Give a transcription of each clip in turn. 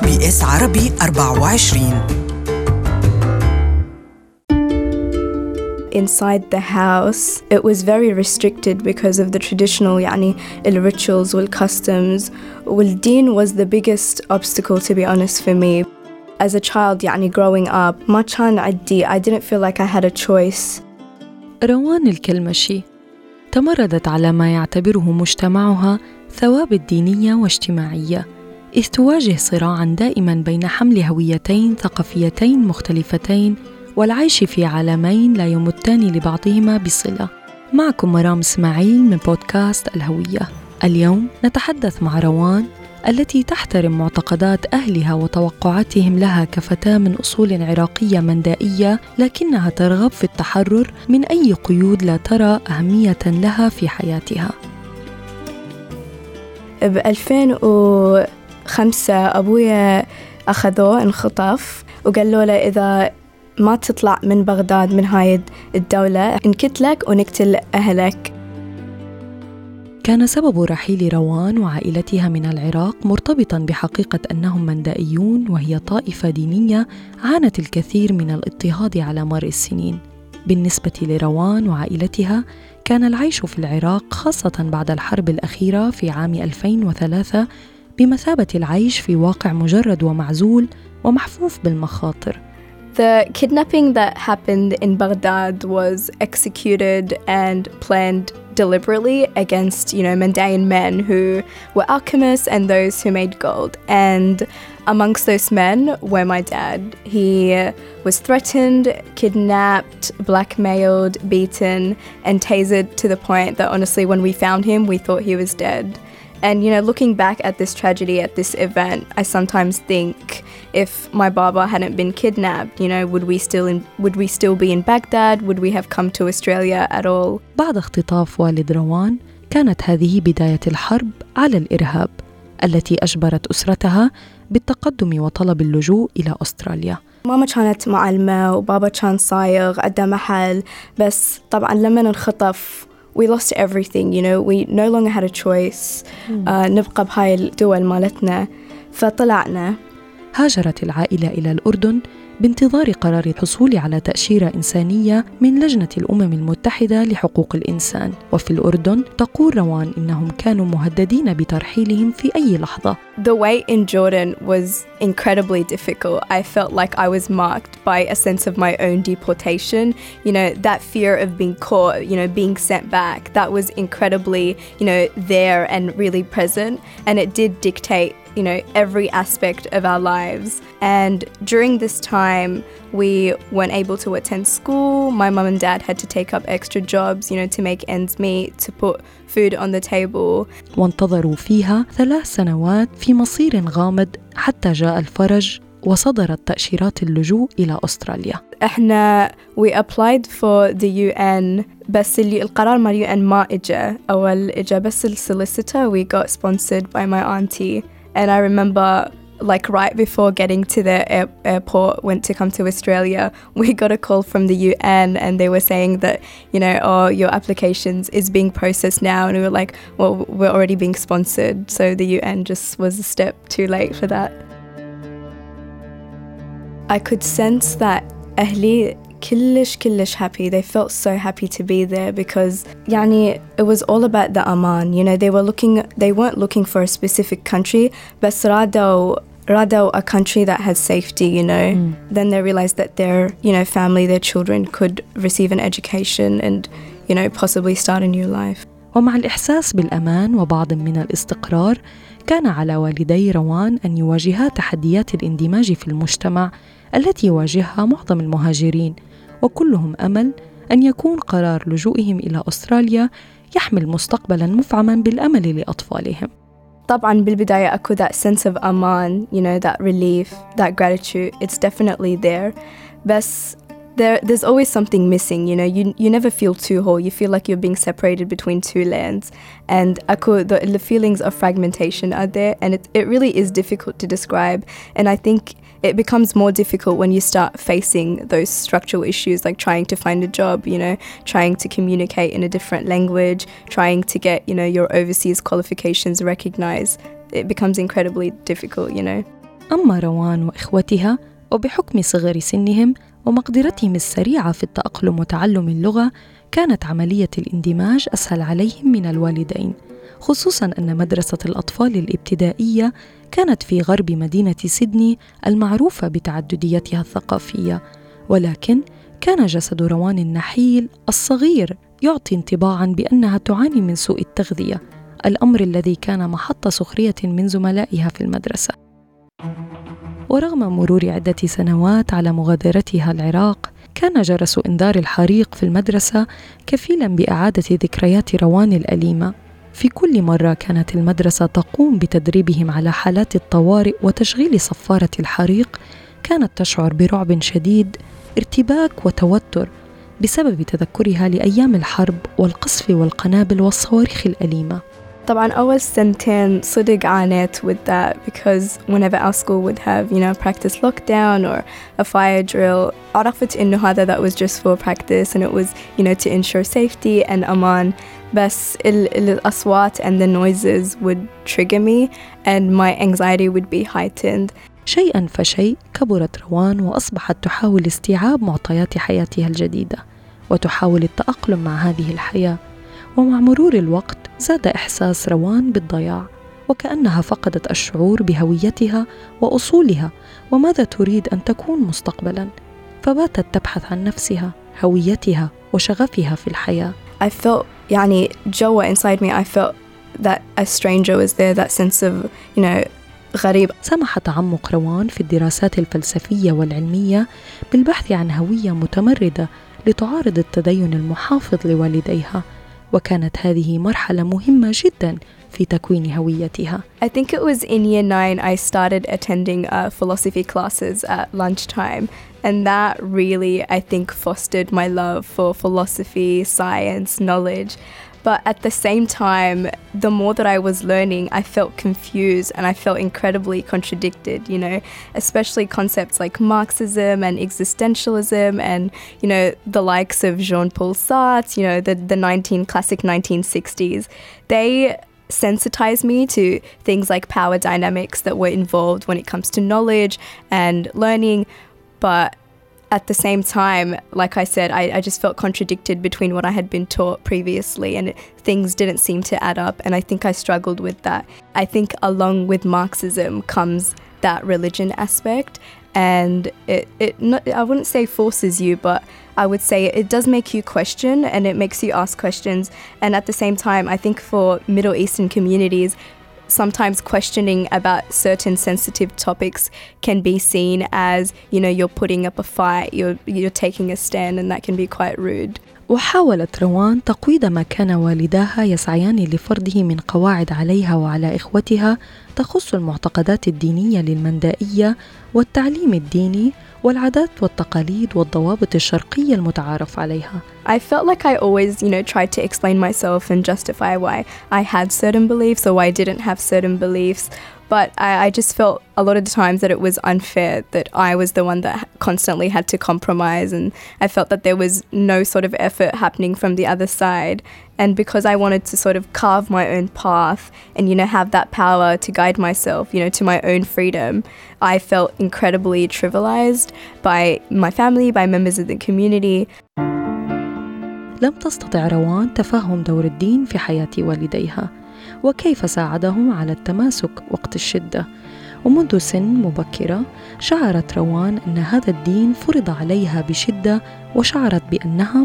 اس بي اس عربي 24 inside the house it was very restricted because of the traditional يعني rituals والcustoms والدين was the biggest obstacle to be honest for me as a child يعني growing up ما كان عندي I didn't feel like I had a choice روان الكلمشي تمردت على ما يعتبره مجتمعها ثوابت دينية واجتماعية إذ تواجه صراعا دائما بين حمل هويتين ثقافيتين مختلفتين والعيش في عالمين لا يمتان لبعضهما بصلة. معكم مرام إسماعيل من بودكاست الهوية. اليوم نتحدث مع روان التي تحترم معتقدات أهلها وتوقعاتهم لها كفتاة من أصول عراقية مندائية لكنها ترغب في التحرر من أي قيود لا ترى أهمية لها في حياتها. ب 2005 أبويا أخذوه انخطف وقالوا له إذا ما تطلع من بغداد من هاي الدولة نقتلك ونقتل أهلك. كان سبب رحيل روان وعائلتها من العراق مرتبطا بحقيقة أنهم مندائيون وهي طائفة دينية عانت الكثير من الاضطهاد على مر السنين. بالنسبة لروان وعائلتها كان العيش في العراق خاصة بعد الحرب الأخيرة في عام 2003 بمثابه العيش في واقع مجرد ومعزول ومحفوف بالمخاطر The kidnapping that happened in Baghdad was executed and planned deliberately against, you know, Mandaean men who were alchemists and those who made gold. And amongst those men were my dad. He was threatened, kidnapped, blackmailed, beaten, and tasered to the point that honestly, when we found him, we thought he was dead. And you know, looking back at this tragedy, at this event, I sometimes think if my Baba hadn't been kidnapped, you know, would we still in, would we still be in Baghdad? Would we have come to Australia at all? بعد اختطاف والد روان كانت هذه بداية الحرب على الإرهاب التي أجبرت أسرتها بالتقدم وطلب اللجوء إلى أستراليا ماما كانت معلمة وبابا كان صايغ عنده محل بس طبعا لما انخطف we lost everything you know we no longer had a choice. Uh, نبقى بهاي الدول مالتنا. فطلعنا. هاجرت العائلة إلى الأردن بانتظار قرار الحصول على تأشيرة إنسانية من لجنة الأمم المتحدة لحقوق الإنسان وفي الأردن تقول روان إنهم كانوا مهددين بترحيلهم في أي لحظة The wait in Jordan was incredibly difficult. I felt like I was marked by a sense of my own deportation. You know, that fear of being caught, you know, being sent back, that was incredibly, you know, there and really present. And it did dictate you know, every aspect of our lives. And during this time, we weren't able to attend school. My mum and dad had to take up extra jobs, you know, to make ends meet, to put food on the table. وانتظروا فيها ثلاث سنوات في مصير غامض حتى جاء الفرج وصدرت تأشيرات اللجوء إلى أستراليا احنا we applied for the UN بس اللي القرار مال UN ما إجا أول إجا بس السوليسيتر we got sponsored by my auntie and I remember like right before getting to the air- airport went to come to australia we got a call from the un and they were saying that you know oh your applications is being processed now. And we were like well we're already being sponsored. So the un just was a step too late for that. I could sense that ahli كلش كلش happy they felt so happy to be there because يعني it was all about the aman you know they were looking they weren't looking for a specific country بس رادوا رادوا a country that has safety you know mm. then they realized that their you know family their children could receive an education and you know possibly start a new life ومع الإحساس بالأمان وبعض من الاستقرار كان على والدي روان أن يواجها تحديات الاندماج في المجتمع التي يواجهها معظم المهاجرين وكلهم امل ان يكون قرار لجوئهم إلى استراليا يحمل مستقبلا مفعما بالامل لاطفالهم طبعا بالبداية أكو that sense of أمان you know that relief that gratitude it's definitely there بس there there's always something missing you know you you never feel too whole you feel like you're being separated between two lands and ako the, the feelings of fragmentation are there and it, it really is difficult to describe and i think it becomes more difficult when you start facing those structural issues like trying to find a job you know trying to communicate in a different language trying to get you know your overseas qualifications recognized it becomes incredibly difficult you know أما روان وإخوتها وبحكم صغر سنهم ومقدرتهم السريعة في التأقلم وتعلم اللغة كانت عملية الاندماج أسهل عليهم من الوالدين خصوصا أن مدرسة الأطفال الإبتدائية كانت في غرب مدينة سيدني المعروفة بتعدديتها الثقافية ولكن كان جسد روان النحيل الصغير يعطي انطباعا بأنها تعاني من سوء التغذية الأمر الذي كان محط سخرية من زملائها في المدرسة. ورغم مرور عدة سنوات على مغادرتها العراق كان جرس إنذار الحريق في المدرسة كفيلا بإعادة ذكريات روان الأليمة. في كل مرة كانت المدرسة تقوم بتدريبهم على حالات الطوارئ وتشغيل صفارة الحريق كانت تشعر برعب شديد ارتباك وتوتر بسبب تذكرها لأيام الحرب والقصف والقنابل والصواريخ الأليمة. طبعا أول سنتين صدق عانيت with that because whenever our school would have you know practice lockdown or a fire drill عرفت إنه هذا that was just for practice and it was you know to ensure safety and أمان بس ال الأصوات and the noises would trigger me and my anxiety would be heightened شيئا فشيء كبرت روان وأصبحت تحاول استيعاب معطيات حياتها الجديدة وتحاول التأقلم مع هذه الحياة ومع مرور الوقت زاد إحساس روان بالضياع وكأنها فقدت الشعور بهويتها وأصولها وماذا تريد أن تكون مستقبلا؟ فباتت تبحث عن نفسها هويتها وشغفها في الحياة. I felt يعني جوا inside me I felt that a stranger was there that sense of you know غريب. سمح تعمق روان في الدراسات الفلسفية والعلمية بالبحث عن هوية متمردة لتعارض التدين المحافظ لوالديها. وكانت هذه مرحلة مهمة جدا في تكوين هويتها. I think it was in year nine I started attending uh, philosophy classes at lunchtime and that really I think fostered my love for philosophy, science, knowledge. But at the same time, the more that I was learning, I felt confused and I felt incredibly contradicted, you know, especially concepts like Marxism and existentialism and, you know, the likes of Jean Paul Sartre, you know, the, the 19 classic 1960s. They sensitized me to things like power dynamics that were involved when it comes to knowledge and learning. But at the same time, like I said, I, I, just felt contradicted between what I had been taught previously, and it, things didn't seem to add up. And I think I struggled with that. I think along with Marxism comes that religion aspect, and it, it not, I wouldn't say forces you, but I would say it does make you question and it makes you ask questions. And at the same time, I think for Middle Eastern communities, sometimes questioning about certain sensitive topics can be seen as, you know, you're putting up a fight, you're, you're taking a stand, and that can be quite rude. وحاولت روان تقويض ما كان والداها يسعيان لفرضه من قواعد عليها وعلى إخوتها تخص المعتقدات الدينية للمندائية والتعليم الديني والعادات والتقاليد والضوابط الشرقية المتعارف عليها. I felt like I always, you know, tried to explain myself and justify why I had certain beliefs or why I didn't have certain beliefs. But I, I, just felt a lot of the times that it was unfair that I was the one that constantly had to compromise, and I felt that there was no sort of effort happening from the other side. And because I wanted to sort of carve my own path and, you know, have that power to guide myself, you know, to my own freedom, I felt incredibly trivialized by my family, by members of the community. لم تستطع روان تفهم دور الدين في حياة والديها وكيف ساعدهم على التماسك وقت الشده ومنذ سن مبكره شعرت روان ان هذا الدين فرض عليها بشده وشعرت بانها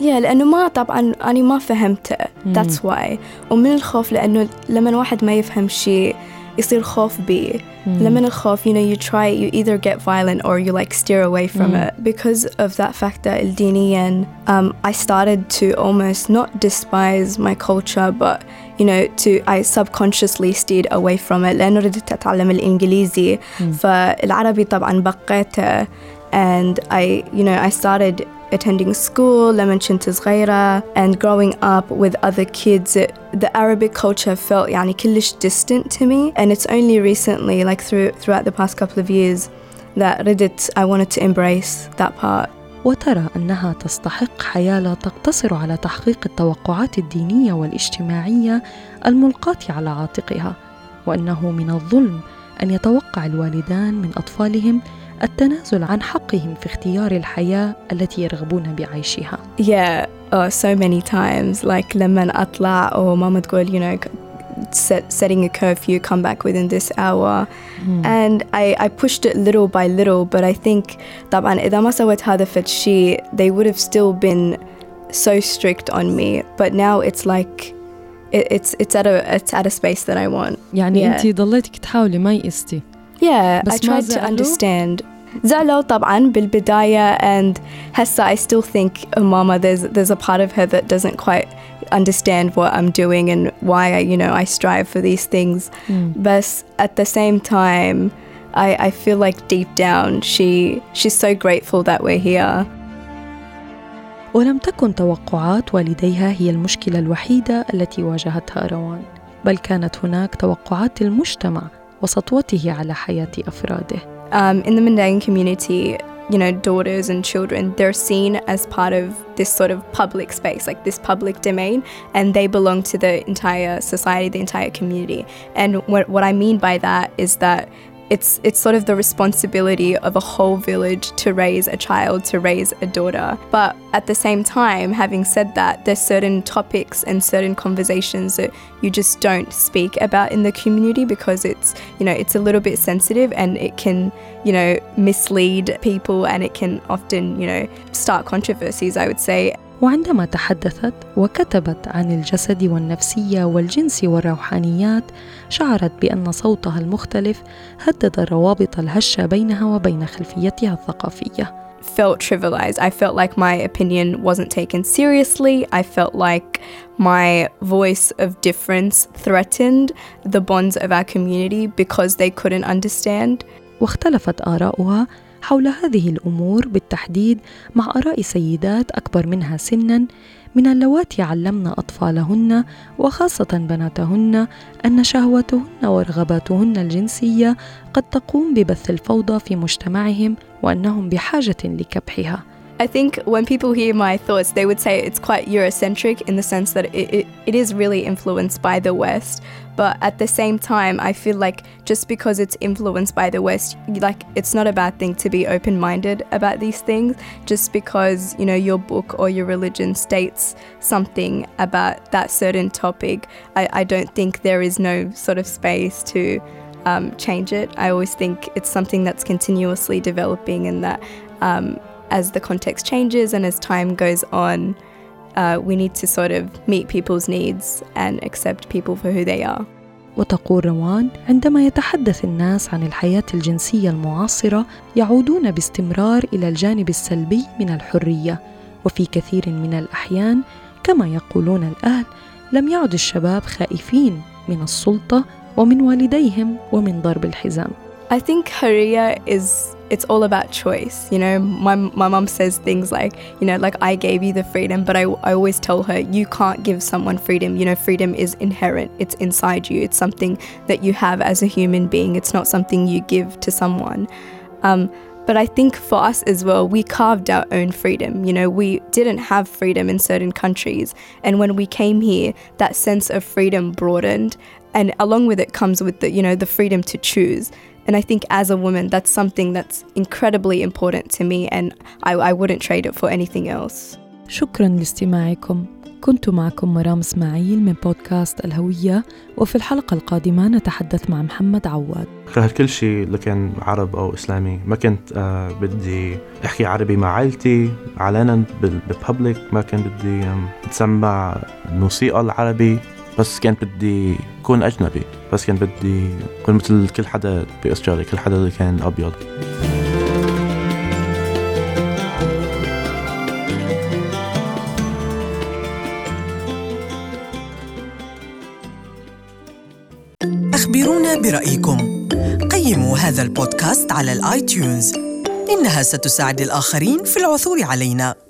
محاصره yeah, لأنه ما طبعا أنا ما فهمته that's why ومن الخوف لأنه لما الواحد ما يفهم شيء يصير خوف بيه لما الخوف you know you try you either get violent or you like steer away from it because of that factor الدينيا um, I started to almost not despise my culture but you know to I subconsciously steered away from it لأنه ردت أتعلم الإنجليزي فالعربي طبعا بقيته and I you know I started attending school لما كنت صغيرة and growing up with other kids it, the Arabic culture felt يعني كلش distant to me and it's only recently like through throughout the past couple of years that ردت I wanted to embrace that part وترى أنها تستحق حياة لا تقتصر على تحقيق التوقعات الدينية والاجتماعية الملقاة على عاتقها وأنه من الظلم أن يتوقع الوالدان من أطفالهم التنازل عن حقهم في اختيار الحياة التي يرغبون بعيشها. Yeah, oh, so many times. Like لما أطلع أو ماما تقول you know set, setting a curfew, come back within this hour. Mm. And I, I pushed it little by little, but I think طبعا إذا ما سويت هذا فالشيء they would have still been so strict on me. But now it's like it, it's it's at a it's at a space that I want. يعني yeah. أنت ضليتك تحاولي ما يئستي. Yeah, I tried to understand. زعلوا طبعا بالبداية and هسه I still think oh, mama there's there's a part of her that doesn't quite understand what I'm doing and why I, you know I strive for these things mm. but at the same time I, I feel like deep down she she's so grateful that we're here ولم تكن توقعات والديها هي المشكلة الوحيدة التي واجهتها روان بل كانت هناك توقعات المجتمع وسطوته على حياة أفراده um, in the Mandarin community, you know, daughters and children, they're seen as part of this sort of public space, like this public domain, and they belong to the entire society, the entire community. And what, what I mean by that is that it's it's sort of the responsibility of a whole village to raise a child, to raise a daughter. But at the same time, having said that, there's certain topics and certain conversations that you just don't speak about in the community because it's you know it's a little bit sensitive and it can you know mislead people and it can often you know start controversies. I would say. وعندما تحدثت وكتبت عن الجسد والنفسيه والجنس والروحانيات شعرت بان صوتها المختلف هدد الروابط الهشه بينها وبين خلفيتها الثقافيه felt trivialized. I felt like my opinion wasn't taken seriously. I felt like my voice of difference threatened the bonds of our community because they couldn't understand. واختلفت آراؤها حول هذه الأمور بالتحديد مع آراء سيدات أكبر منها سنا من اللواتي علمن أطفالهن وخاصة بناتهن أن شهوتهن ورغباتهن الجنسية قد تقوم ببث الفوضى في مجتمعهم وأنهم بحاجة لكبحها. I think when people hear my thoughts, they would say it's quite Eurocentric in the sense that it, it, it is really influenced by the West. But at the same time, I feel like just because it's influenced by the West, like it's not a bad thing to be open minded about these things. Just because, you know, your book or your religion states something about that certain topic, I, I don't think there is no sort of space to um, change it. I always think it's something that's continuously developing and that um, as the context changes and as time goes on, uh, we need to sort of meet people's needs and accept people for who they are. وتقول روان عندما يتحدث الناس عن الحياة الجنسية المعاصرة يعودون باستمرار إلى الجانب السلبي من الحرية وفي كثير من الأحيان كما يقولون الأهل لم يعد الشباب خائفين من السلطة ومن والديهم ومن ضرب الحزام I think Haria is it's all about choice. You know, my my mom says things like, you know, like I gave you the freedom, but I, I always tell her you can't give someone freedom. You know, freedom is inherent. It's inside you. It's something that you have as a human being. It's not something you give to someone. Um, but I think for us as well, we carved our own freedom. You know, we didn't have freedom in certain countries. And when we came here, that sense of freedom broadened. And along with it comes with the, you know, the freedom to choose. And I think as a woman, that's something that's incredibly important to me, and I, I wouldn't trade it for anything else. شكرا لاستماعكم. كنت معكم مرام إسماعيل من بودكاست الهوية وفي الحلقة القادمة نتحدث مع محمد عواد. كل شيء اللي كان عرب أو إسلامي ما كنت آه بدي أحكي عربي مع عائلتي علنا بالببليك ما كان بدي أتسمع الموسيقى العربي. بس كان بدي أكون أجنبي بس كان بدي أكون مثل كل حدا بأستراليا كل حدا كان أبيض. أخبرونا برأيكم. قيموا هذا البودكاست على الآيتيونز إنها ستساعد الآخرين في العثور علينا.